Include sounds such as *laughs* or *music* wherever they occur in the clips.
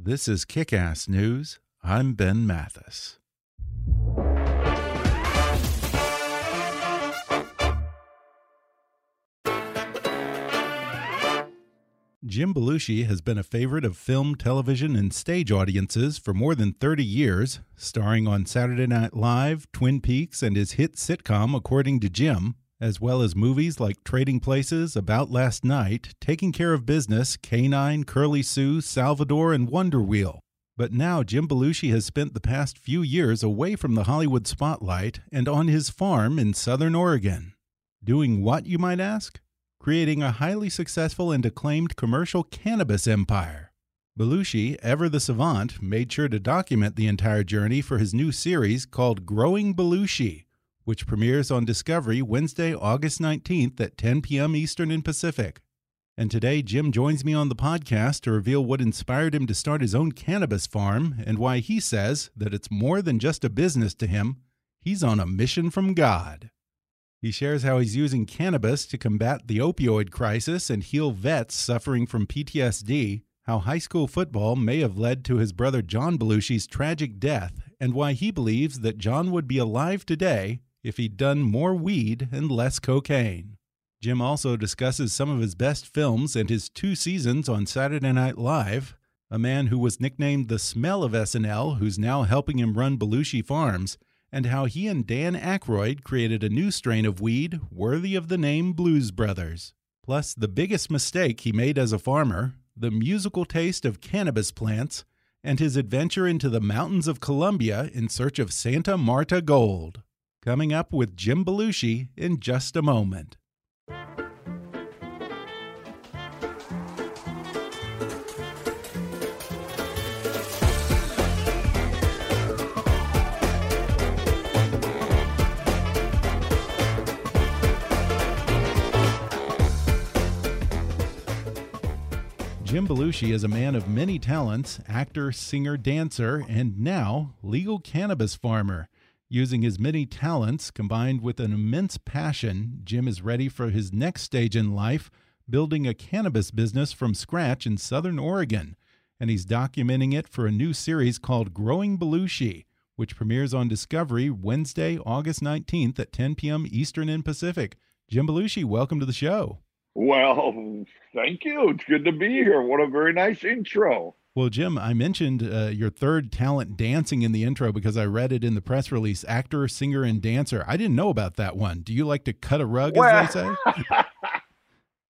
This is Kick Ass News. I'm Ben Mathis. Jim Belushi has been a favorite of film, television, and stage audiences for more than 30 years, starring on Saturday Night Live, Twin Peaks, and his hit sitcom According to Jim, as well as movies like Trading Places, About Last Night, Taking Care of Business, K9, Curly Sue, Salvador, and Wonder Wheel. But now Jim Belushi has spent the past few years away from the Hollywood spotlight and on his farm in southern Oregon. Doing what, you might ask? creating a highly successful and acclaimed commercial cannabis empire. Belushi, ever the savant, made sure to document the entire journey for his new series called Growing Belushi, which premieres on Discovery Wednesday, August 19th at 10 p.m. Eastern and Pacific. And today, Jim joins me on the podcast to reveal what inspired him to start his own cannabis farm and why he says that it's more than just a business to him. He's on a mission from God. He shares how he's using cannabis to combat the opioid crisis and heal vets suffering from PTSD, how high school football may have led to his brother John Belushi's tragic death, and why he believes that John would be alive today if he'd done more weed and less cocaine. Jim also discusses some of his best films and his two seasons on Saturday Night Live, a man who was nicknamed the smell of SNL, who's now helping him run Belushi Farms, and how he and Dan Aykroyd created a new strain of weed worthy of the name Blues Brothers. Plus, the biggest mistake he made as a farmer, the musical taste of cannabis plants, and his adventure into the mountains of Colombia in search of Santa Marta gold. Coming up with Jim Belushi in just a moment. Jim Belushi is a man of many talents actor, singer, dancer, and now legal cannabis farmer. Using his many talents combined with an immense passion, Jim is ready for his next stage in life, building a cannabis business from scratch in Southern Oregon. And he's documenting it for a new series called Growing Belushi, which premieres on Discovery Wednesday, August 19th at 10 p.m. Eastern and Pacific. Jim Belushi, welcome to the show. Well, thank you. It's good to be here. What a very nice intro. Well, Jim, I mentioned uh, your third talent dancing in the intro because I read it in the press release actor, singer, and dancer. I didn't know about that one. Do you like to cut a rug, well, as they say? *laughs*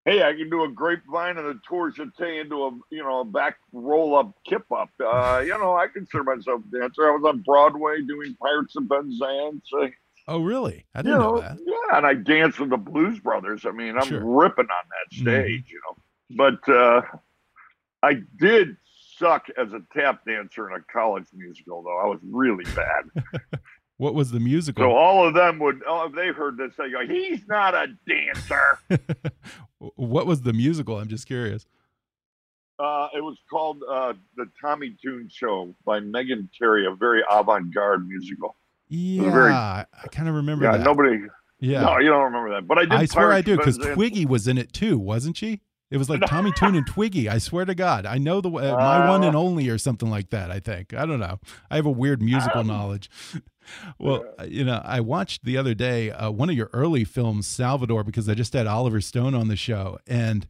hey, I can do a grapevine and a tour jeté into a you know a back roll up kip up. Uh, you know, I consider myself a dancer. I was on Broadway doing Pirates of Penzance. Uh, Oh, really? I didn't you know, know, that. Yeah, and I danced with the Blues Brothers. I mean, I'm sure. ripping on that mm-hmm. stage, mm. you know. But uh, I did suck as a tap dancer in a college musical, though. I was really bad. *laughs* what was the musical? So all of them would, oh, they heard this, they go, "He's not a dancer." *laughs* what was the musical? I'm just curious. Uh, it was called uh, the Tommy Tune Show by Megan Terry, a very avant-garde musical. Yeah, very, I kind of remember yeah, that. nobody. Yeah, no, you don't remember that, but I did. I swear I do because Twiggy was in it too, wasn't she? It was like Tommy Tune and Twiggy. I swear to God, I know the uh, my one and only or something like that. I think I don't know. I have a weird musical um, knowledge. *laughs* well, you know, I watched the other day uh, one of your early films, Salvador, because I just had Oliver Stone on the show, and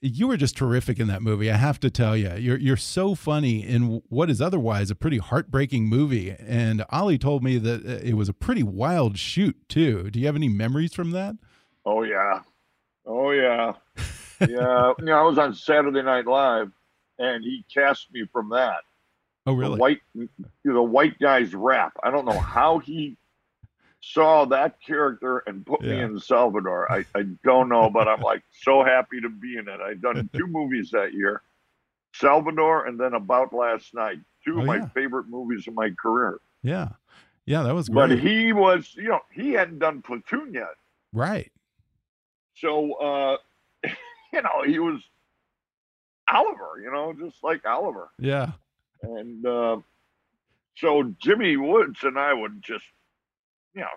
you were just terrific in that movie. I have to tell you, you're you're so funny in what is otherwise a pretty heartbreaking movie. And Ollie told me that uh, it was a pretty wild shoot too. Do you have any memories from that? Oh yeah, oh yeah, yeah. you know, I was on Saturday Night Live, and he cast me from that. Oh really? The white, the white guy's rap. I don't know how he saw that character and put yeah. me in Salvador. I, I don't know, but I'm like so happy to be in it. I've done *laughs* two movies that year Salvador and then About Last Night, two of oh, my yeah. favorite movies of my career. Yeah. Yeah, that was great. But he was, you know, he hadn't done Platoon yet. Right. So, uh, *laughs* you know, he was Oliver, you know, just like Oliver. Yeah. And uh, so Jimmy Woods and I would just you know,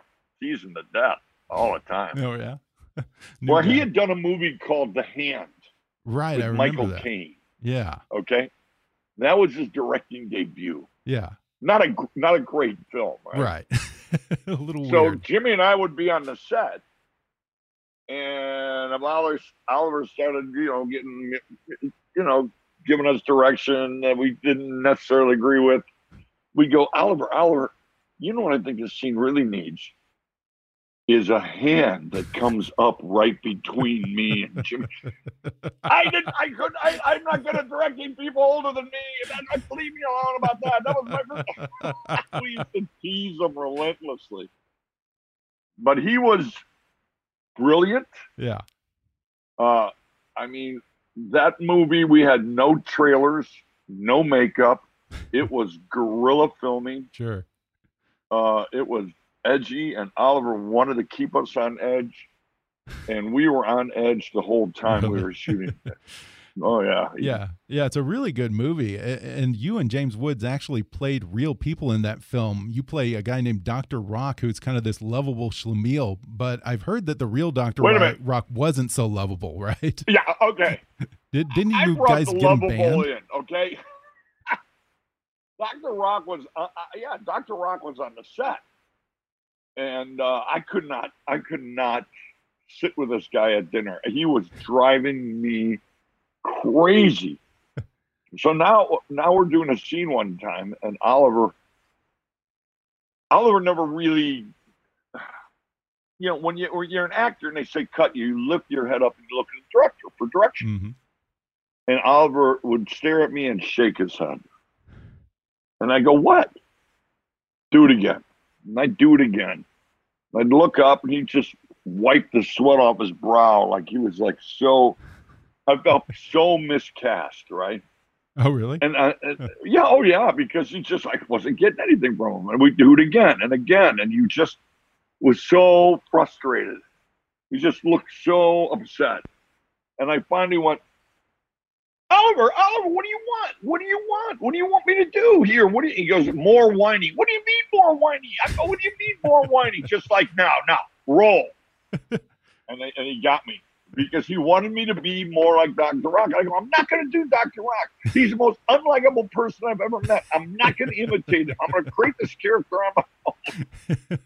teasing to death all the time. Oh yeah. *laughs* well, he had done a movie called The Hand. Right, with Michael Caine. Yeah. Okay. That was his directing debut. Yeah. Not a not a great film. Right. right. *laughs* a little so weird. Jimmy and I would be on the set, and Oliver Oliver started, you know, getting, you know, giving us direction that we didn't necessarily agree with. We go, Oliver, Oliver, you know what I think this scene really needs is a hand that comes up right between me and Jimmy. I didn't. I could. I, I'm not good at directing people older than me. And I leave me alone about that. That was my. First. *laughs* we used to tease him relentlessly, but he was brilliant. Yeah. Uh, I mean, that movie we had no trailers, no makeup. *laughs* It was guerrilla filming. Sure. Uh, it was edgy, and Oliver wanted to keep us on edge, *laughs* and we were on edge the whole time we were shooting. *laughs* Oh yeah, yeah, yeah. It's a really good movie, and you and James Woods actually played real people in that film. You play a guy named Doctor Rock, who's kind of this lovable schlemiel, but I've heard that the real Doctor Rock, Rock, wasn't so lovable, *laughs* right? Yeah. Okay. Did, didn't you guys get him banned? In, okay. *laughs* Dr. Rock was, uh, uh, yeah, Dr. Rock was on the set, and uh, I could not, I could not sit with this guy at dinner. He was driving me crazy. so now, now we're doing a scene one time, and Oliver, Oliver never really, you know, when you when you're an actor and they say cut, you lift your head up and you look at the director for direction. Mm-hmm. And Oliver would stare at me and shake his head. And I go, what? Do it again. And I do it again. I'd look up and he just wiped the sweat off his brow like he was like so I felt so miscast, right? Oh, really? And I, *laughs* yeah, oh yeah, because he just like wasn't getting anything from him, and we do it again and again, and you just was so frustrated. You just looked so upset, and I finally went, Oliver, Oliver, what do you want? What do you want? What do you want me to do here? What do you, he goes, more whiny. What do you mean more whiny? I go, what do you mean more whiny? Just like now, now, roll. *laughs* and, they, and he got me because he wanted me to be more like Dr. Rock. I go, I'm not going to do Dr. Rock. He's the most unlikable person I've ever met. I'm not going to imitate him. I'm going to create this character on my own.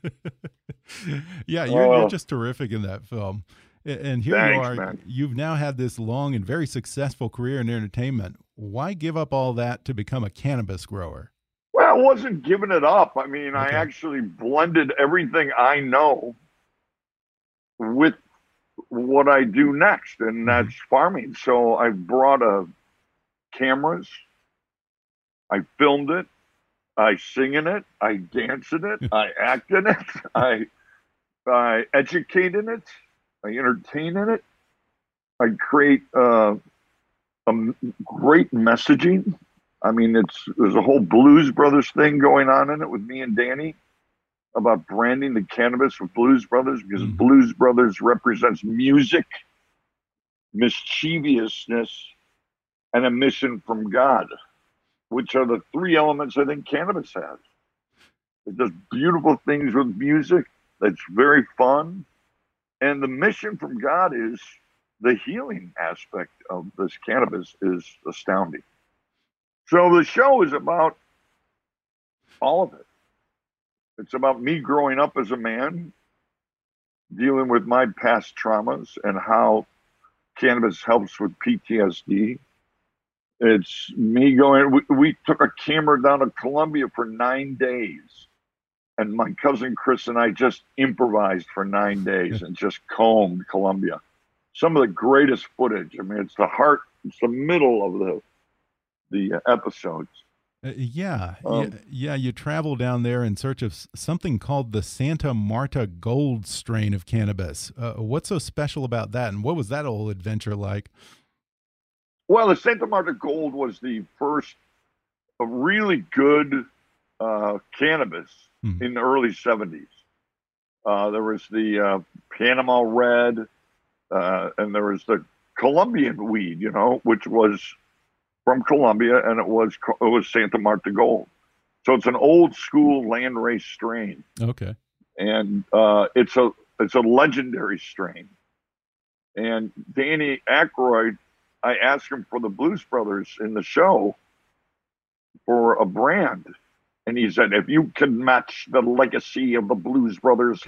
*laughs* yeah, you're, uh, you're just terrific in that film. And here Thanks, you are. Man. You've now had this long and very successful career in entertainment. Why give up all that to become a cannabis grower? Well, I wasn't giving it up. I mean, okay. I actually blended everything I know with what I do next, and mm-hmm. that's farming. So I brought a cameras, I filmed it, I sing in it, I dance in it, *laughs* I act in it, *laughs* I I educate in it. I entertain in it. I create uh, a great messaging. I mean, it's there's a whole Blues Brothers thing going on in it with me and Danny about branding the cannabis with Blues Brothers because mm-hmm. Blues Brothers represents music, mischievousness, and a mission from God, which are the three elements I think cannabis has. It does beautiful things with music. That's very fun. And the mission from God is the healing aspect of this cannabis is astounding. So the show is about all of it. It's about me growing up as a man, dealing with my past traumas and how cannabis helps with PTSD. It's me going, we, we took a camera down to Colombia for nine days. And my cousin Chris and I just improvised for nine days and just combed Colombia. Some of the greatest footage. I mean, it's the heart, it's the middle of the the episodes. Uh, yeah, um, yeah, yeah. You travel down there in search of something called the Santa Marta Gold strain of cannabis. Uh, what's so special about that, and what was that whole adventure like? Well, the Santa Marta Gold was the first really good uh, cannabis mm. in the early 70s. Uh, there was the uh, Panama Red, uh, and there was the Colombian weed, you know, which was from Colombia, and it was it was Santa Marta Gold. So it's an old school landrace strain. Okay. And uh, it's a it's a legendary strain. And Danny Aykroyd I asked him for the Blues Brothers in the show for a brand. And he said, if you can match the legacy of the Blues Brothers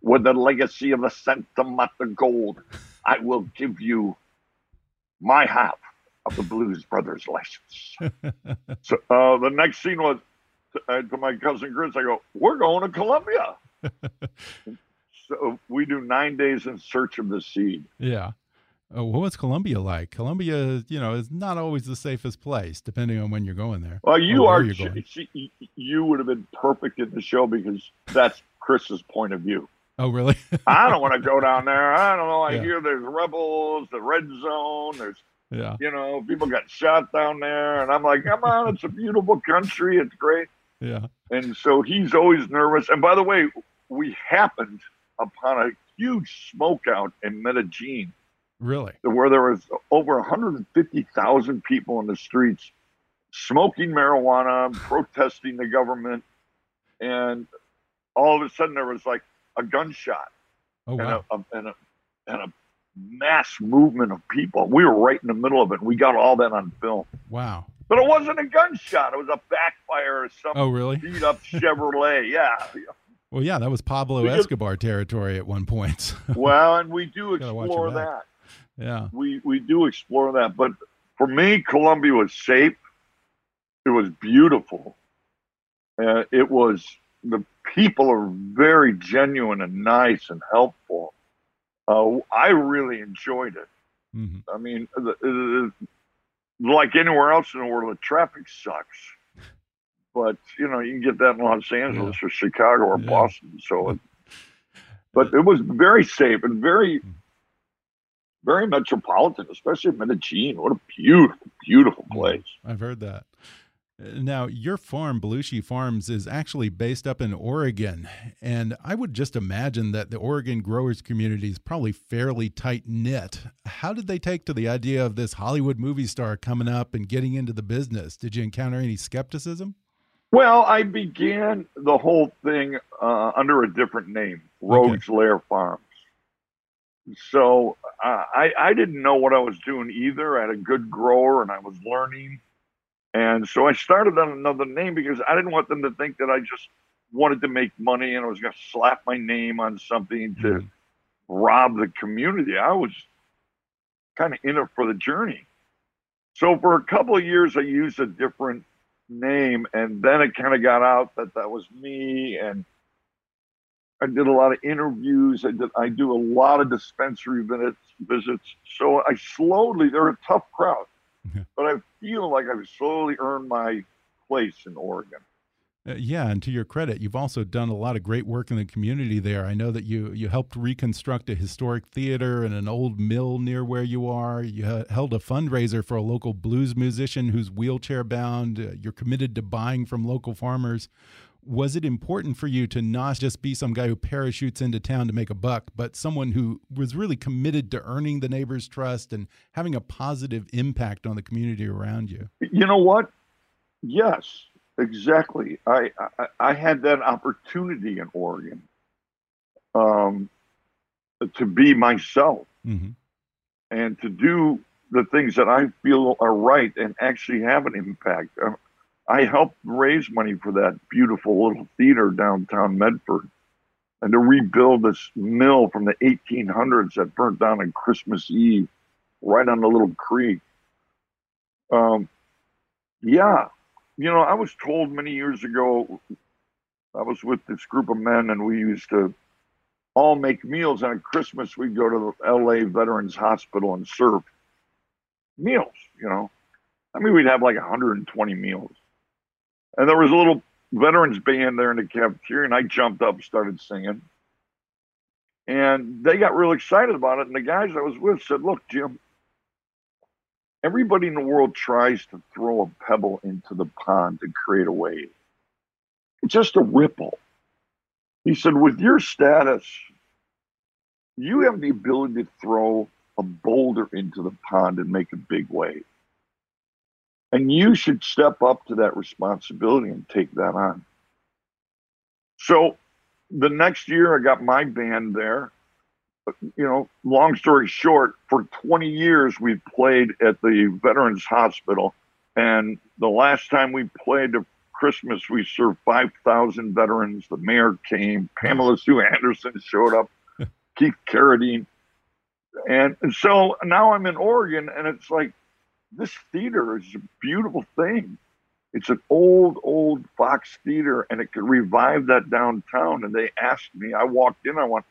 with the legacy of the Santa Marta Gold, I will give you my half of the Blues Brothers license. so uh, the next scene was uh, to my cousin Chris, I go, we're going to Colombia. *laughs* so we do nine days in search of the seed. Yeah. Oh, what was Colombia like? Colombia, you know, is not always the safest place, depending on when you're going there. Well, you are. You would have been perfect in the show because that's Chris's point of view. Oh, really? I don't want to go down there. I don't know. I *laughs* yeah. hear there's rebels, the red zone. There's, yeah, you know, people got shot down there, and I'm like, come on, it's a beautiful country. It's great. Yeah. And so he's always nervous. And by the way, we happened upon a huge smokeout in Medellin Really? Where there was over 150,000 people in the streets smoking marijuana, protesting the government, and all of a sudden there was like a gunshot oh, wow. and, a, and, a, and a mass movement of people. We were right in the middle of it. And we got all that on film. Wow. But it wasn't a gunshot. It was a backfire or some oh, really? beat up *laughs* Chevrolet. yeah. Well, yeah, that was Pablo Escobar territory at one point. well, and we do explore that. Yeah. We we do explore that, but for me, Colombia was safe. It was beautiful. Uh, it was the people are very genuine and nice and helpful. Uh, I really enjoyed it. Mm-hmm. I mean, the, the, like anywhere else in the world, the traffic sucks. But you know, you can get that in Los Angeles yeah. or Chicago or yeah. Boston. So, it, but it was very safe and very mm-hmm very metropolitan, especially Medellin. What a beautiful, beautiful place. I've heard that. Now, your farm, Belushi Farms, is actually based up in Oregon. And I would just imagine that the Oregon growers community is probably fairly tight knit. How did they take to the idea of this Hollywood movie star coming up and getting into the business? Did you encounter any skepticism? Well, I began the whole thing uh, under a different name, Rogues okay. Lair Farms. So uh, I, I didn't know what I was doing either. I had a good grower and I was learning. And so I started on another name because I didn't want them to think that I just wanted to make money and I was going to slap my name on something to mm-hmm. rob the community. I was kind of in it for the journey. So for a couple of years, I used a different name, and then it kind of got out that that was me, and I did a lot of interviews. I did. I do a lot of dispensary visits. Visits. So I slowly. They're a tough crowd, *laughs* but I feel like I've slowly earned my place in Oregon. Uh, yeah, and to your credit, you've also done a lot of great work in the community there. I know that you you helped reconstruct a historic theater and an old mill near where you are. You held a fundraiser for a local blues musician who's wheelchair bound. Uh, you're committed to buying from local farmers was it important for you to not just be some guy who parachutes into town to make a buck, but someone who was really committed to earning the neighbor's trust and having a positive impact on the community around you? You know what? Yes, exactly. I I, I had that opportunity in Oregon um, to be myself mm -hmm. and to do the things that I feel are right and actually have an impact. I helped raise money for that beautiful little theater downtown Medford and to rebuild this mill from the 1800s that burnt down on Christmas Eve right on the little creek. Um, yeah, you know, I was told many years ago, I was with this group of men and we used to all make meals. And at Christmas, we'd go to the LA Veterans Hospital and serve meals, you know. I mean, we'd have like 120 meals. And there was a little veterans band there in the cafeteria, and I jumped up and started singing. And they got real excited about it. And the guys I was with said, Look, Jim, everybody in the world tries to throw a pebble into the pond to create a wave. It's just a ripple. He said, With your status, you have the ability to throw a boulder into the pond and make a big wave. And you should step up to that responsibility and take that on. So the next year, I got my band there. Uh, you know, long story short, for 20 years, we played at the Veterans Hospital. And the last time we played at Christmas, we served 5,000 veterans. The mayor came, Pamela Sue Anderson showed up, *laughs* Keith Carradine. And, and so now I'm in Oregon, and it's like this theater is a beautiful thing. It's an old, old Fox theater, and it could revive that downtown. And they asked me, I walked in, I went,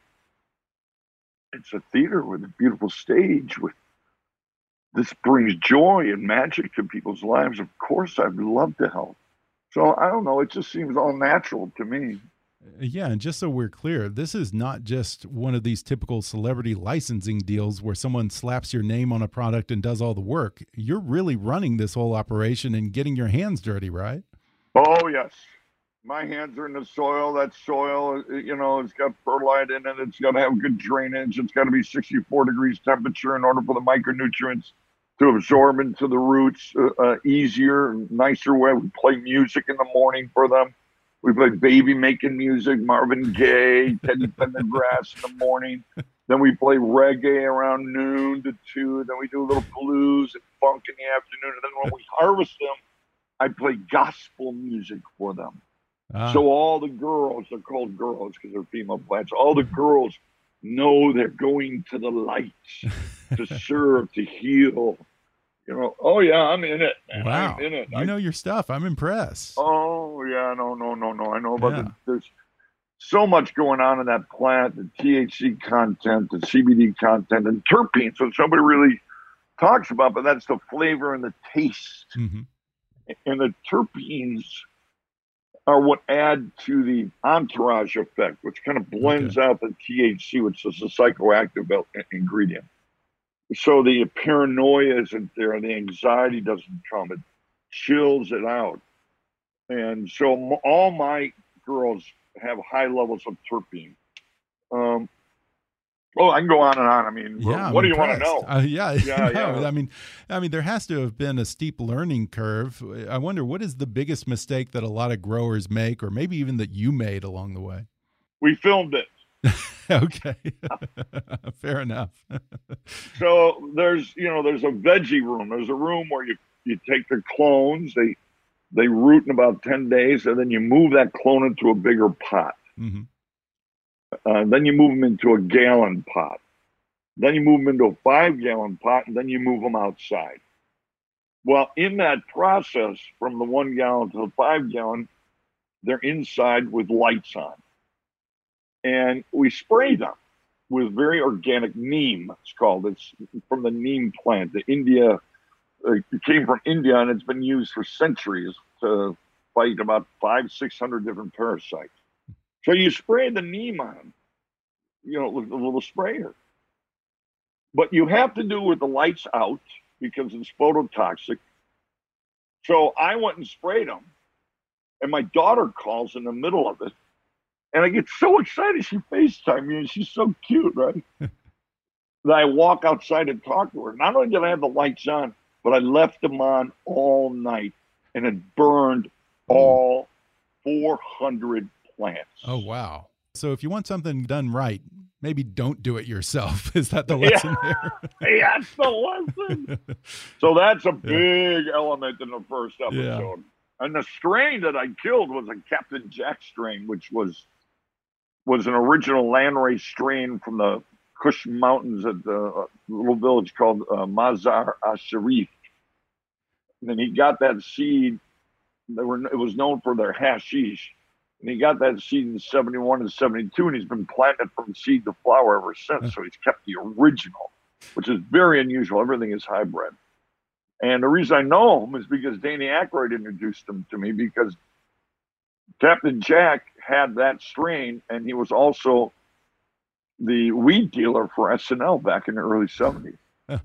it's a theater with a beautiful stage with this brings joy and magic to people's lives. Of course, I'd love to help. So I don't know. It just seems all natural to me. Yeah, and just so we're clear, this is not just one of these typical celebrity licensing deals where someone slaps your name on a product and does all the work. You're really running this whole operation and getting your hands dirty, right? Oh, yes. My hands are in the soil. That soil, you know, it's got perlite in it. It's got to have good drainage. It's got to be 64 degrees temperature in order for the micronutrients to absorb into the roots uh, uh, easier, nicer way. We play music in the morning for them we played baby making music, Marvin Gaye, Teddy Pendergrass in the morning. Then we play reggae around noon to two. Then we do a little blues and funk in the afternoon. And then when we harvest them, I play gospel music for them. Ah. So all the girls, they're called girls because they're female plants. All the girls know they're going to the light to *laughs* serve, to heal, you know, oh yeah, I'm in it. Man. Wow, I'm in it. You I, know your stuff. I'm impressed. Oh yeah, no, no, no, no. I know about yeah. the, there's so much going on in that plant, the THC content, the CBD content, and terpenes, So nobody really talks about, but that's the flavor and the taste. Mm-hmm. And the terpenes are what add to the entourage effect, which kind of blends okay. out the THC, which is a psychoactive ingredient so the paranoia isn't there, the anxiety doesn't come. It chills it out. And so all my girls have high levels of terpene. Um, oh, I can go on and on. I mean, yeah, what I'm do you want to know? Uh, yeah, *laughs* yeah, no, yeah. I mean, I mean, there has to have been a steep learning curve. I wonder what is the biggest mistake that a lot of growers make, or maybe even that you made along the way. We filmed it. *laughs* okay, *laughs* fair enough. *laughs* so there's you know there's a veggie room. There's a room where you you take the clones. They they root in about ten days, and then you move that clone into a bigger pot. Mm-hmm. Uh, then you move them into a gallon pot. Then you move them into a five gallon pot, and then you move them outside. Well, in that process, from the one gallon to the five gallon, they're inside with lights on and we spray them with very organic neem. It's called. It's from the neem plant. The India uh, it came from India, and it's been used for centuries to fight about five, six hundred different parasites. So you spray the neem on, you know, with a little sprayer. But you have to do with the lights out because it's phototoxic. So I went and sprayed them, and my daughter calls in the middle of it and I get so excited. She FaceTime me and she's so cute, right? *laughs* that I walk outside and talk to her. Not only did I have the lights on, but I left them on all night and it burned hmm. all 400 plants. Oh, wow. So if you want something done right, maybe don't do it yourself. *laughs* Is that the *laughs* lesson yeah. there? that's the lesson. so that's a big yeah. element in the first episode. And the strain that I killed was a Captain Jack strain, which was was an original landrace strain from the Kush Mountains at the little village called uh, Mazar-i-Sharif. And then he got that seed. They were it was known for their hashish, and he got that seed in '71 and '72, and he's been planted from seed to flower ever since. So he's kept the original, which is very unusual. Everything is hybrid. And the reason I know him is because Danny Aykroyd introduced him to me because Captain Jack had that strain, and he was also the weed dealer for SNL back in the early 70s. *laughs*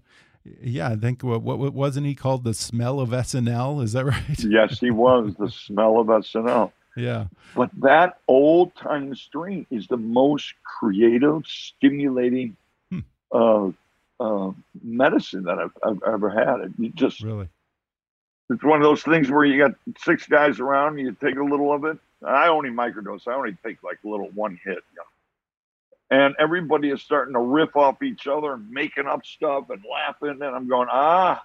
Yeah, I think what, what wasn't he called the smell of SNL? Is that right? *laughs* yes, he was the smell of SNL. Yeah. But that old time strain is the most creative, stimulating hmm. uh, uh, medicine that I've, I've ever had. It just really, it's one of those things where you got six guys around, you take a little of it. I only microdose. I only take like a little one hit. You know? and everybody is starting to riff off each other and making up stuff and laughing. And I'm going, ah,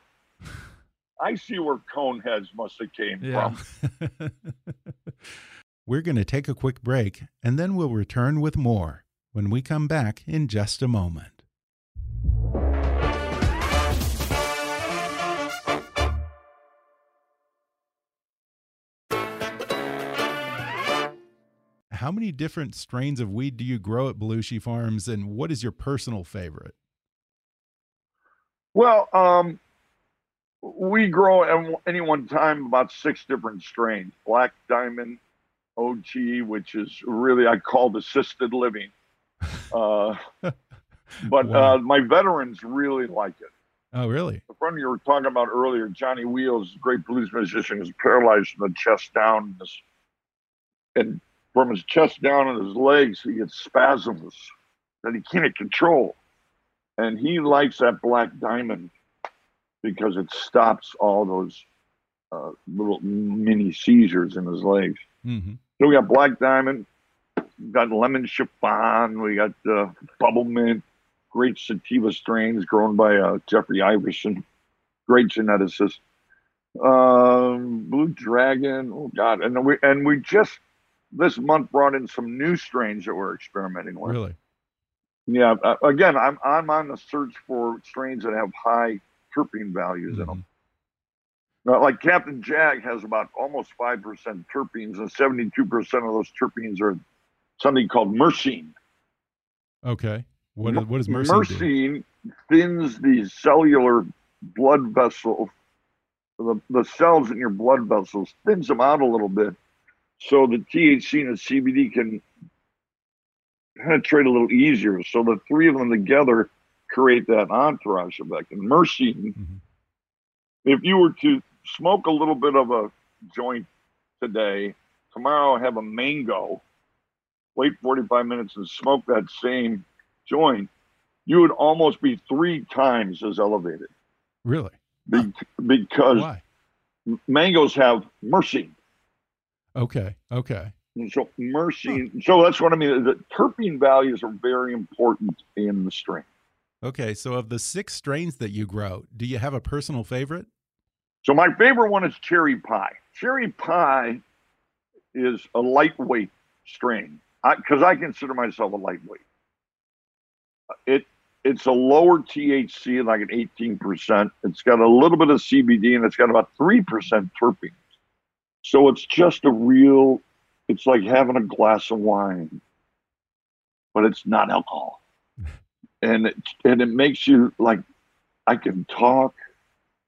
I see where Coneheads must have came yeah. from. *laughs* We're going to take a quick break and then we'll return with more when we come back in just a moment. How many different strains of weed do you grow at Belushi Farms, and what is your personal favorite? Well, um, we grow at any one time about six different strains. Black Diamond, OG, which is really I call assisted living. Uh, *laughs* but wow. uh, my veterans really like it. Oh, really? The friend you were talking about earlier, Johnny Wheels, great blues musician, is paralyzed from the chest down. And from his chest down and his legs, he gets spasms that he can't control. And he likes that black diamond because it stops all those uh, little mini seizures in his legs. Mm-hmm. So we got black diamond, got lemon chiffon, we got uh, bubble mint, great sativa strains grown by uh, Jeffrey Iverson, great geneticist. Um, Blue Dragon, oh God, and we and we just this month brought in some new strains that we're experimenting with. Really? Yeah. Uh, again, I'm I'm on the search for strains that have high terpene values mm-hmm. in them. Now, like Captain Jack has about almost five percent terpenes, and seventy-two percent of those terpenes are something called myrcene. Okay. What is, what is myrcene? Myrcene do? thins the cellular blood vessel, the, the cells in your blood vessels, thins them out a little bit so the THC and the CBD can penetrate a little easier. So the three of them together create that entourage effect. And Mercy, mm-hmm. if you were to smoke a little bit of a joint today, tomorrow have a mango, wait 45 minutes and smoke that same joint, you would almost be three times as elevated. Really? Be- because Why? mangoes have mercy. Okay. Okay. And so mercy. Huh. So that's what I mean. The terpene values are very important in the strain. Okay. So of the six strains that you grow, do you have a personal favorite? So my favorite one is cherry pie. Cherry pie is a lightweight strain because I, I, consider myself a lightweight. Uh, it it's a lower THC, like an 18%. It's got a little bit of CBD and it's got about 3% terpene. So it's just a real, it's like having a glass of wine, but it's not alcohol. *laughs* and it, and it makes you like, I can talk.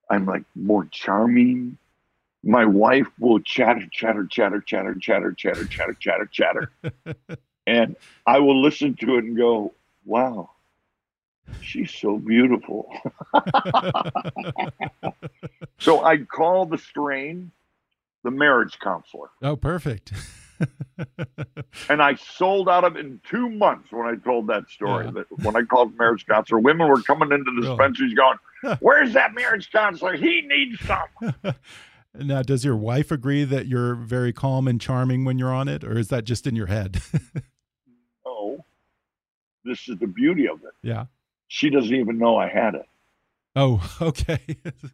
I'm like more charming. My wife will chatter, chatter, chatter, chatter, chatter, chatter, chatter, chatter, chatter. *laughs* and I will listen to it and go, wow, she's so beautiful. *laughs* so I call the strain the marriage counselor. Oh, perfect. *laughs* and I sold out of it in two months when I told that story. Yeah. That when I called marriage counselor, women were coming into the dispensaries going, *laughs* "Where's that marriage counselor? He needs some." *laughs* now, does your wife agree that you're very calm and charming when you're on it, or is that just in your head? oh, this is the beauty of it. Yeah, she doesn't even know I had it. Oh, okay.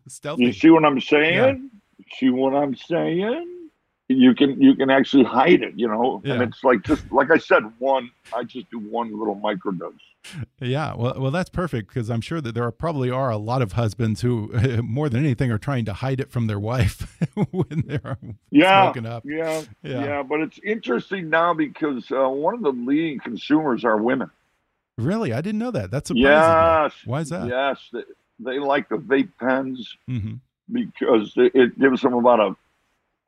Stealthy. You see what I'm saying? See what I'm saying? you can you can actually hide it, you know, yeah. and it's like just like I said, one. I just do one little microdose. Yeah, well, well, that's perfect because I'm sure that there are probably are a lot of husbands who, *laughs* more than anything, are trying to hide it from their wife *laughs* when they're yeah, smoking up. Yeah, yeah, yeah. But it's interesting now because uh, one of the leading consumers are women. Really, I didn't know that. That's surprising. Yes. Why is that? Yes, they, they like the vape pens mm -hmm. Because it gives them about a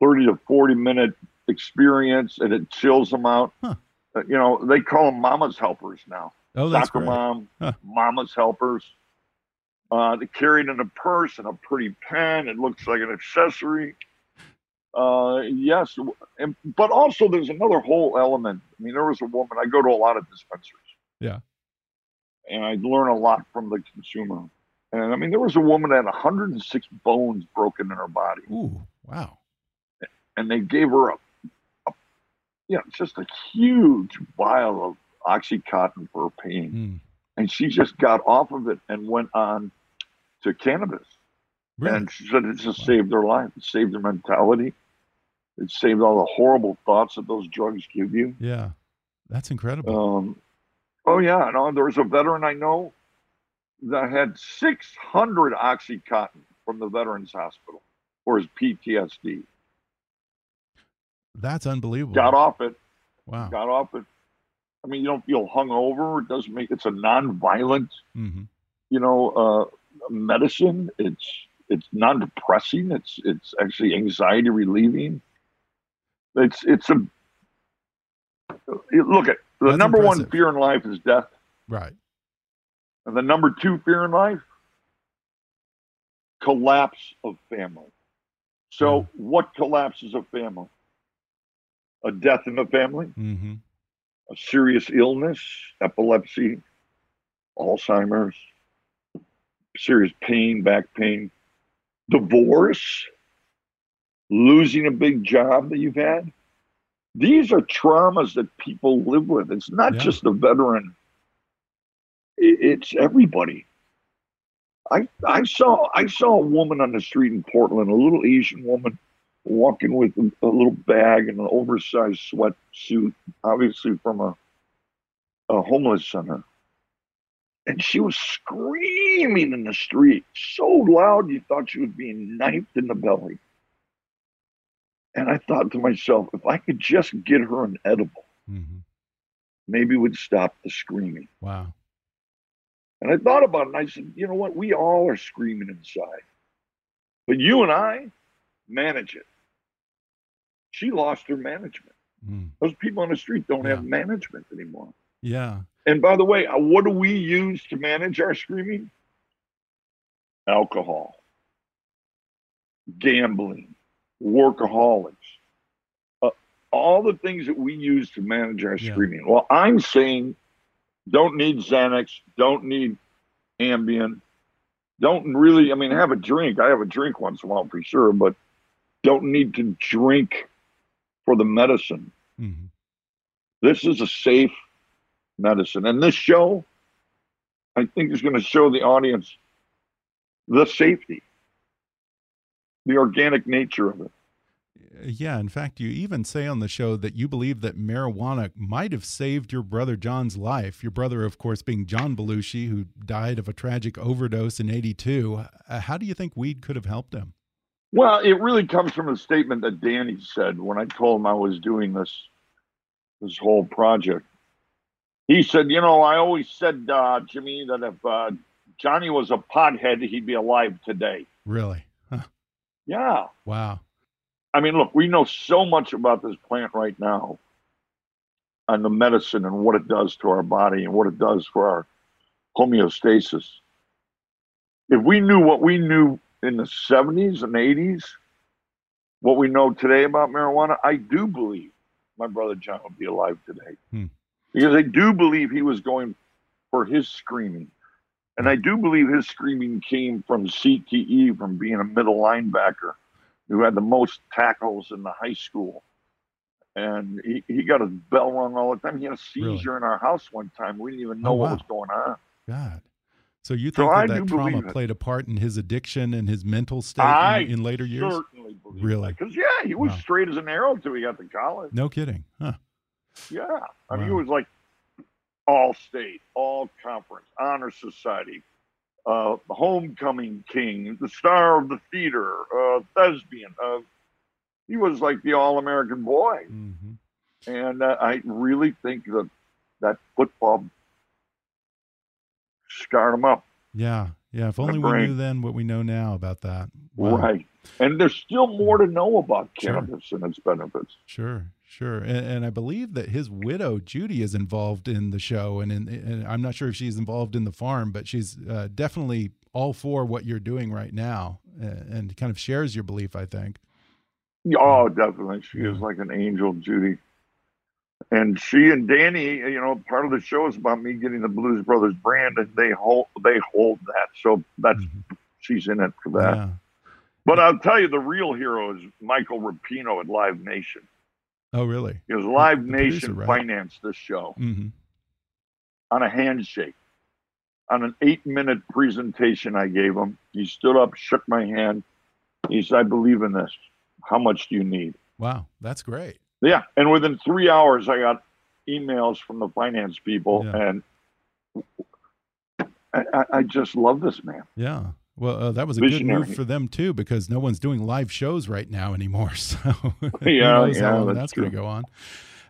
30 to 40 minute experience and it chills them out. Huh. Uh, you know, they call them mama's helpers now. Oh, that's Soccer great. mom, huh. mama's helpers. Uh, they carry it in a purse and a pretty pen. It looks like an accessory. Uh, yes, and, but also there's another whole element. I mean, there was a woman. I go to a lot of dispensaries. Yeah, and I learn a lot from the consumer. And I mean, there was a woman that had 106 bones broken in her body. Ooh, wow and they gave her a, a you know, just a huge vial of Oxycontin for her pain. Mm. And she just got off of it and went on to cannabis. Really? And she said it just wow. saved her life. It saved her mentality. It saved all the horrible thoughts that those drugs give you. Yeah. That's incredible. Um, oh, yeah. No, there was a veteran I know that had 600 Oxycontin from the Veterans Hospital for his PTSD. That's unbelievable. Got off it. Wow. Got off it. I mean, you don't feel hungover. It doesn't make. It's a non-violent, mm-hmm. you know, uh, medicine. It's it's non-depressing. It's it's actually anxiety relieving. It's it's a look at the That's number impressive. one fear in life is death. Right. And the number two fear in life, collapse of family. So, Mm. what collapses a family? A death in the family, Mm-hmm. a serious illness, epilepsy, Alzheimer's, serious pain, back pain, divorce, losing a big job that you've had. These are traumas that people live with. It's not Yeah. just the veteran, it's everybody. I, I saw I saw a woman on the street in Portland, a little Asian woman walking with a, a little bag and an oversized sweatsuit, obviously from a, a homeless center. And she was screaming in the street so loud you thought she was being knifed in the belly. And I thought to myself, if I could just get her an edible, Mm-hmm. maybe would stop the screaming. Wow. And I thought about it and I said, you know what? We all are screaming inside. But you and I manage it. She lost her management. Mm. Those people on the street don't Yeah. have management anymore. Yeah. And by the way, uh, what do we use to manage our screaming? Alcohol, gambling, workaholics, uh, all the things that we use to manage our Yeah. screaming. Well, I'm saying don't need Xanax, don't need Ambien, don't really, I mean, have a drink. I have a drink once in a while for sure, but don't need to drink for the medicine. Mm-hmm. This is a safe medicine. And this show, I think, is going to show the audience the safety, the organic nature of it. Yeah, in fact, you even say on the show that you believe that marijuana might have saved your brother John's life. Your brother, of course, being John Belushi, who died of a tragic overdose in 82. Uh, how do you think weed could have helped him? Well, it really comes from a statement that Danny said when I told him I was doing this this whole project. He said, "You know, I always said, uh, Jimmy, that if uh, Johnny was a pothead, he'd be alive today." Really? Huh. Yeah. Wow. I mean, look, we know so much about this plant right now and the medicine and what it does to our body and what it does for our homeostasis. If we knew what we knew in the 70s and 80s, what we know today about marijuana, I do believe my brother John would be alive today. Hmm. Because I do believe he was going for his screaming. And I do believe his screaming came from CTE, from being a middle linebacker who had the most tackles in the high school. And he, he got his bell rung all the time. He had a seizure Really? in our house one time. We didn't even oh, know Oh, what wow. was going on. God. So you think I that that trauma played a part in his addiction and his mental state I in, in later years? certainly believe Really? Because yeah, he was wow. straight as an arrow until he got to college. No kidding. Huh. Yeah, I wow. mean, he was like all state, all conference, honor society, uh, the homecoming king, the star of the theater, uh, thespian. Uh, he was like the all American boy. Mm-hmm. And uh, I really think that that football scarred him up. Yeah. Yeah. If only we knew then what we know now about that. Wow. Right. And there's still more to know about cannabis sure. and its benefits. Sure. Sure, and, and, I believe that his widow Judy is involved in the show, and, in, and I'm not sure if she's involved in the farm, but she's uh, definitely all for what you're doing right now, and kind of shares your belief. I think. Oh, definitely, she yeah. is like an angel, Judy. And she and Danny, you know, part of the show is about me getting the Blues Brothers brand, and they hold they hold that. So that's mm -hmm. she's in it for that. Yeah. But I'll tell you, the real hero is Michael Rapino at Live Nation. Oh, really? Because Live the Nation producer, right? financed this show mm-hmm. on a handshake. On an eight minute presentation I gave him, he stood up, shook my hand. He said, I believe in this. How much do you need? Wow, that's great. Yeah. And within three hours, I got emails from the finance people, yeah. and I, I, just love this man. Yeah. Well, uh, that was a Visionary. good move for them too, because no one's doing live shows right now anymore. *laughs* So *laughs* yeah, yeah, that's, that's going to go on.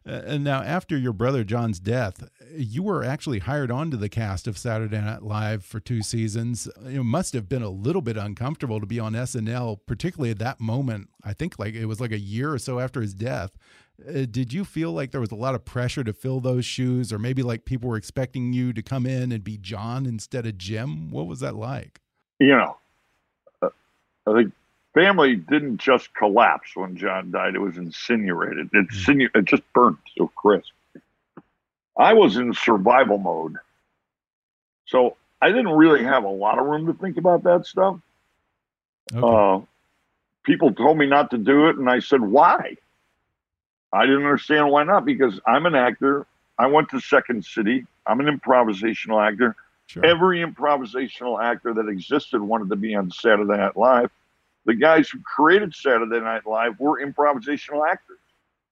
Uh, and now, after your brother John's death, you were actually hired onto the cast of Saturday Night Live for two seasons. It must have been a little bit uncomfortable to be on SNL, particularly at that moment. I think like it was like a year or so after his death. Uh, did you feel like there was a lot of pressure to fill those shoes, or maybe like people were expecting you to come in and be John instead of Jim? What was that like? You know, uh, the family didn't just collapse when John died. It was incinerated. It, sinu- it just burnt so crisp. I was in survival mode. So I didn't really have a lot of room to think about that stuff. Okay. Uh, people told me not to do it, and I said, why? I didn't understand why not because I'm an actor. I went to Second City. I'm an improvisational actor. Sure. Every improvisational actor that existed wanted to be on Saturday Night Live. The guys who created Saturday Night Live were improvisational actors.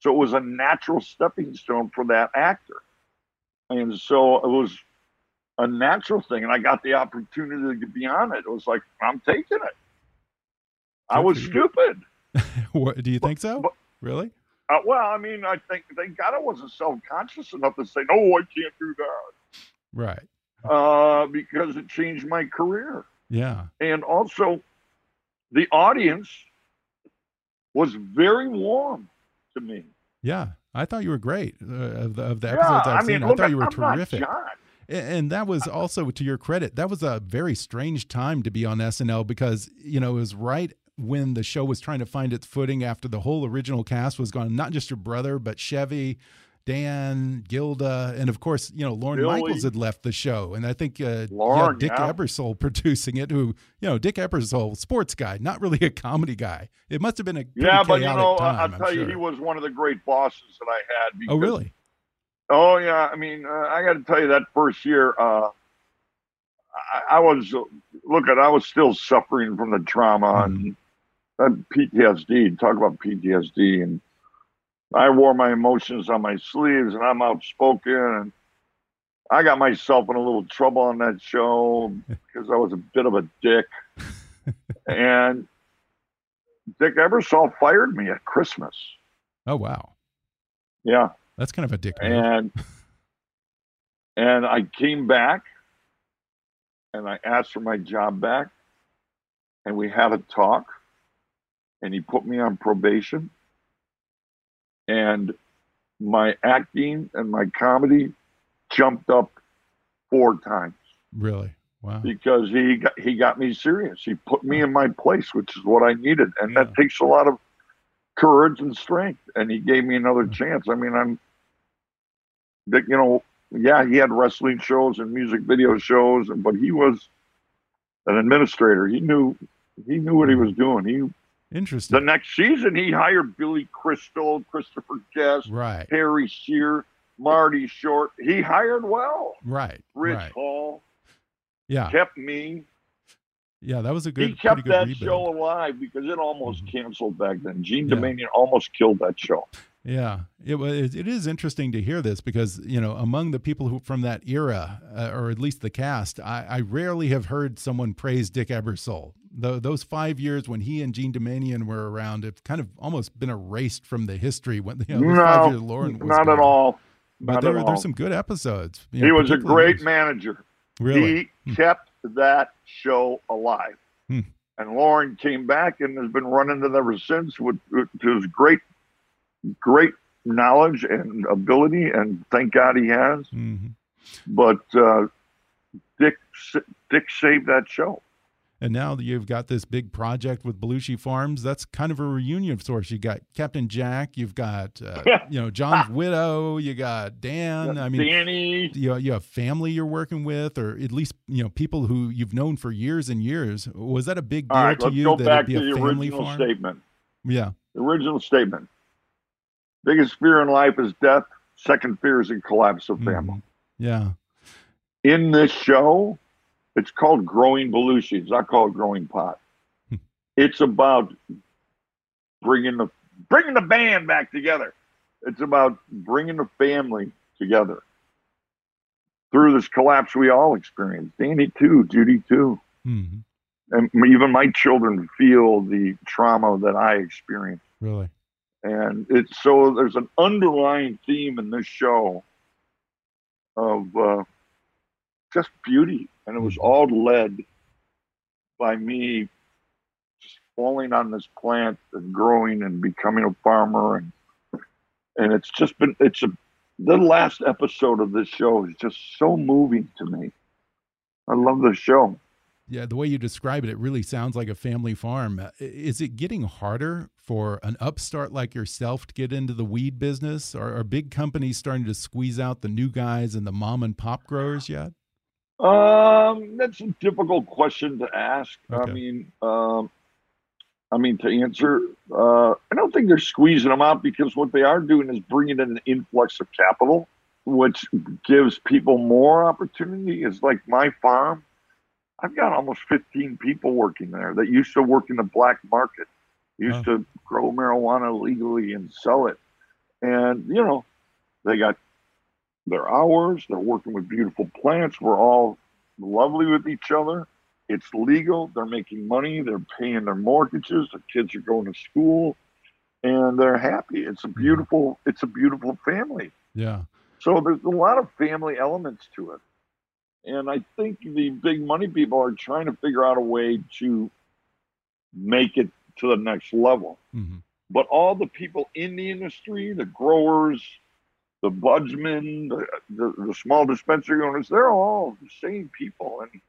So it was a natural stepping stone for that actor. And so it was a natural thing. And I got the opportunity to be on it. It was like, I'm taking it. I was stupid. *laughs* what, do you think so? But, really? Uh, well, I mean, I think thank God I wasn't self conscious enough to say, no, I can't do that. Right uh, because it changed my career. Yeah. And also, the audience was very warm to me. Yeah. I thought you were great uh, of, the, of the episodes yeah, I've I mean, seen. Look, I thought you were I'm terrific. And that was also to your credit. That was a very strange time to be on SNL because, you know, it was right when the show was trying to find its footing after the whole original cast was gone. Not just your brother, but Chevy, Dan, Gilda, and of course, you know, Lorne Billy. Michaels had left the show, and I think uh, Lorne, yeah, Dick yeah. Ebersol *laughs* producing it. Who, you know, Dick Ebersol, sports guy, not really a comedy guy. It must have been a yeah, but you know, time, I'll tell sure. you, he was one of the great bosses that I had. Oh, because, oh, really? Oh, yeah. I mean, uh, I got to tell you, that first year, uh, I, I, was look at, I was still suffering from the trauma mm -hmm. and, and PTSD. Talk about PTSD and I wore my emotions on my sleeves and I'm outspoken and I got myself in a little trouble on that show *laughs* because I was a bit of a dick. and Dick Ebersol fired me at Christmas. Oh wow. Yeah. That's kind of a dick. And and I came back and I asked for my job back and we had a talk and he put me on probation and my acting and my comedy jumped up four times. Really? Wow. Because he got, he got me serious. He put me in my place, which is what I needed, and yeah. that takes a lot of courage and strength. And he gave me another mm-hmm. chance. I mean, I'm, you know, yeah, he had wrestling shows and music video shows, but he was an administrator. He knew he knew what he mm-hmm. was doing. He Interesting. The next season, he hired Billy Crystal, Christopher Guest, right. Harry Shearer, Marty Short. He hired well. Right. Rich right. Hall. Yeah. Kept me. Yeah, that was a good. He kept good that rebuild. show alive because it almost Mhm. canceled back then. Jean Yeah. Almost killed that show. Yeah, it was. It is interesting to hear this because you know, among the people who from that era, uh, or at least the cast, I, I rarely have heard someone praise Dick Ebersol. The, those five years when he and Jean Doumanian were around, have kind of almost been erased from the history. When you know, no, years Lorne was not at all. But Not there, all. there's some good episodes. you he know, was a great manager. Really, He kept that show alive. Hmm. And Lorne came back and has been running it ever since with, with his great, great knowledge and ability. And thank God he has. Mhm. But uh, Dick, Dick saved that show. And now that you've got this big project with Belushi Farms, that's kind of a reunion of sorts. You got Captain Jack, you've got uh, *laughs* you know John's widow, you got Dan. I mean, Danny. you you have family you're working with, or at least you know people who you've known for years and years. Was that a big deal All right, to let's you go that back to the family original farm? statement. Yeah, The original statement. Biggest fear in life is death. Second fear is the collapse of family. Mhm. yeah, in this show, it's called Growing Belushi. It's not called Growing Pot. It's about bringing the bringing the band back together. It's about bringing the family together through this collapse we all experienced. Danny too, Judy too, Mhm. and even my children feel the trauma that I experienced. really. And it's so there's an underlying theme in this show of uh, just beauty, and it was Mhm. all led by me just falling on this plant and growing and becoming a farmer, and and it's just been it's a the last episode of this show is just so moving to me. I love the show. Yeah, the way you describe it, it really sounds like a family farm. Uh, Is it getting harder for an upstart like yourself to get into the weed business? Are, are big companies starting to squeeze out the new guys and the mom and pop growers yet? Um, that's a difficult question to ask. I mean, um, I mean to answer, uh, I don't think they're squeezing them out because what they are doing is bringing in an influx of capital, which gives people more opportunity. It's like my farm. I've got almost 15 people working there that used to work in the black market, used to grow marijuana legally and sell it. And, you know, they got their hours. They're working with beautiful plants. We're all lovely with each other. It's legal. They're making money. They're paying their mortgages. Their kids are going to school, and they're happy. It's a beautiful. It's a beautiful family. Yeah. So there's a lot of family elements to it, and I think the big money people are trying to figure out a way to make it to the next level. hmm But all the people in the industry, the growers, the budsmen, the, the, the small dispensary owners, they're all the same people. And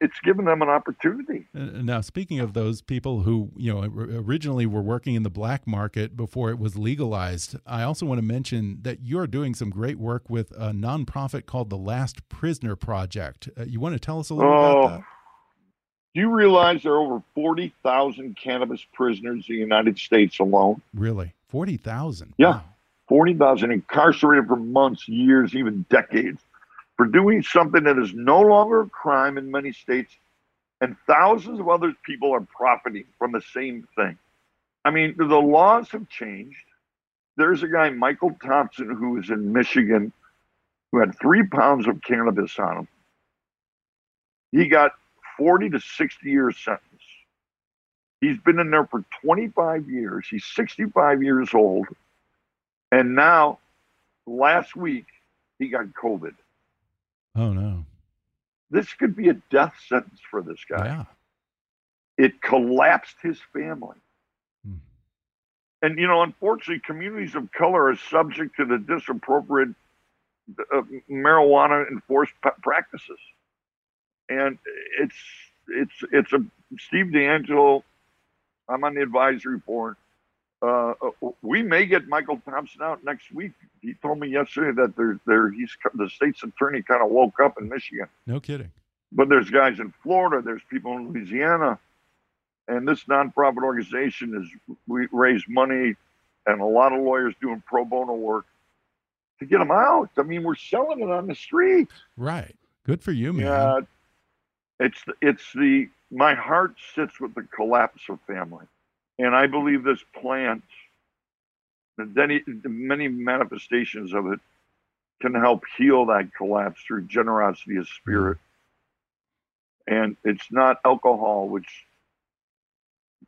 it's given them an opportunity. Now, speaking of those people who you know originally were working in the black market before it was legalized, I also want to mention that you're doing some great work with a nonprofit called the Last Prisoner Project. Uh, you want to tell us a little Oh, about that? Do you realize there are over 40,000 cannabis prisoners in the United States alone? Really, forty thousand? Yeah. 40,000 incarcerated for months, years, even decades for doing something that is no longer a crime in many states, and thousands of other people are profiting from the same thing. I mean, the laws have changed. There's a guy, Michael Thompson, who is in Michigan, who had three pounds of cannabis on him. He got 40 to 60 years sentence. He's been in there for 25 years. He's 65 years old. And now, last week, he got COVID. Oh no! This could be a death sentence for this guy. Yeah. It collapsed his family. Hmm. And, you know, unfortunately, communities of color are subject to the disappropriate uh, marijuana enforced pa- practices. And it's, it's, it's a Steve DeAngelo. I'm on the advisory board. Uh, uh, we may get Michael Thompson out next week. He told me yesterday that there, there, he's the state's attorney kind of woke up in Michigan. No kidding. But there's guys in Florida, there's people in Louisiana, and this nonprofit organization is we raise money, and a lot of lawyers doing pro bono work to get them out. I mean, we're selling it on the street. Right. Good for you, man. Yeah, It's it's the my heart sits with the collapse of family, and I believe this plant, the many manifestations of it, can help heal that collapse through generosity of spirit. And it's not alcohol, which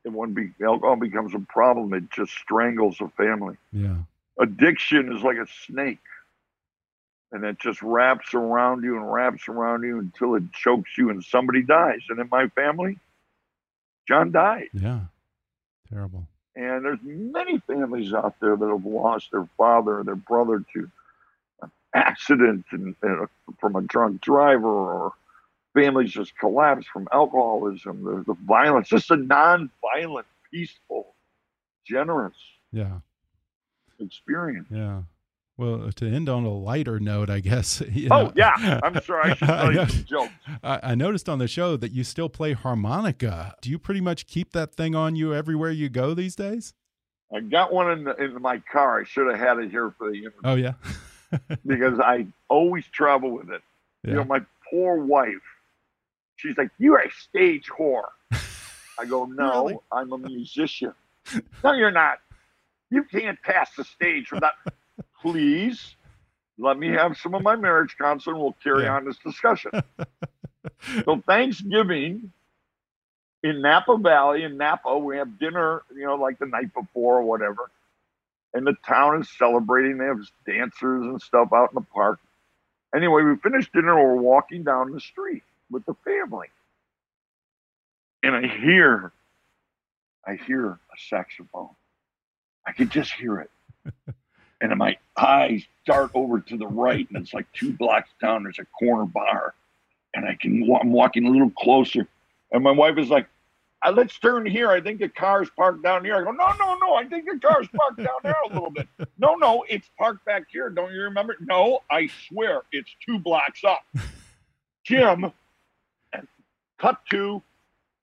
when be, alcohol becomes a problem, it just strangles a family. Yeah. Addiction is like a snake and it just wraps around you and wraps around you until it chokes you and somebody dies. And in my family, John died. Yeah, terrible. And there's many families out there that have lost their father or their brother to an accident and, and from a drunk driver, or families just collapse from alcoholism. There's the violence, just a non-violent, peaceful, generous. Yeah. Experience. Yeah. Well, uh, to end on a lighter note, I guess. *laughs* You oh, know, oh yeah, I'm sure I should *laughs* tell you some jokes. I, I, noticed on the show that you still play harmonica. Do you pretty much keep that thing on you everywhere you go these days? I got one in, the, in my car. I should have had it here for the interview. Oh yeah, *laughs* because I always travel with it. Yeah. You know, my poor wife. She's like, "You're a stage whore." I go, "No, really? I'm a musician." no, you're not. You can't pass the stage without please let me have some of my marriage counsel and We'll carry yeah. on this discussion. *laughs* so Thanksgiving in Napa Valley in Napa, we have dinner, you know, like the night before or whatever. And the town is celebrating. They have dancers and stuff out in the park. Anyway, we finished dinner. We're walking down the street with the family. And I hear, I hear a saxophone. I could just hear it. *laughs* and my eyes dart over to the right, and it's like two blocks down. There's a corner bar, and I can. I'm walking a little closer, and my wife is like, "Let's turn here. I think the car's parked down here." I go, "No, no, no. I think the car's parked down there a little bit." *laughs* No, no, it's parked back here. Don't you remember? No, I swear it's two blocks up. *laughs* Jim, cut to.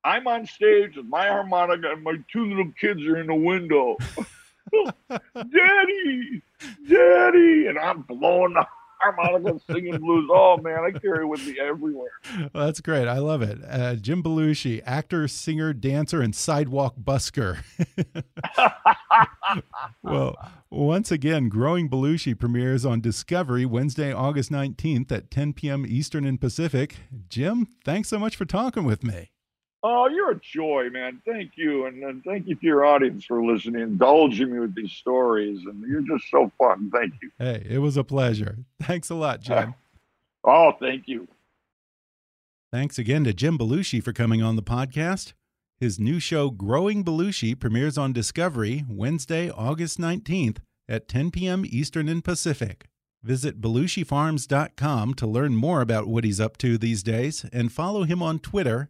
I'm on stage with my harmonica, and my two little kids are in the window. *laughs* *laughs* Daddy, Daddy, and I'm blowing the harmonica, singing blues. Oh man, I carry it with me everywhere. Well, that's great. I love it. Uh, Jim Belushi, actor, singer, dancer, and sidewalk busker. *laughs* well, once again, Growing Belushi premieres on Discovery Wednesday, August 19th at 10 p.m. Eastern and Pacific. Jim, thanks so much for talking with me. Oh, you're a joy, man. Thank you. And, and thank you to your audience for listening, indulging me with these stories. And you're just so fun. Thank you. Hey, it was a pleasure. *laughs* Thanks a lot, Jim. Uh, *laughs* oh, thank you. Thanks again to Jim Belushi for coming on the podcast. His new show, Growing Belushi, premieres on Discovery Wednesday, August 19th at 10 p.m. Eastern and Pacific. Visit BelushiFarms.com to learn more about what he's up to these days and follow him on Twitter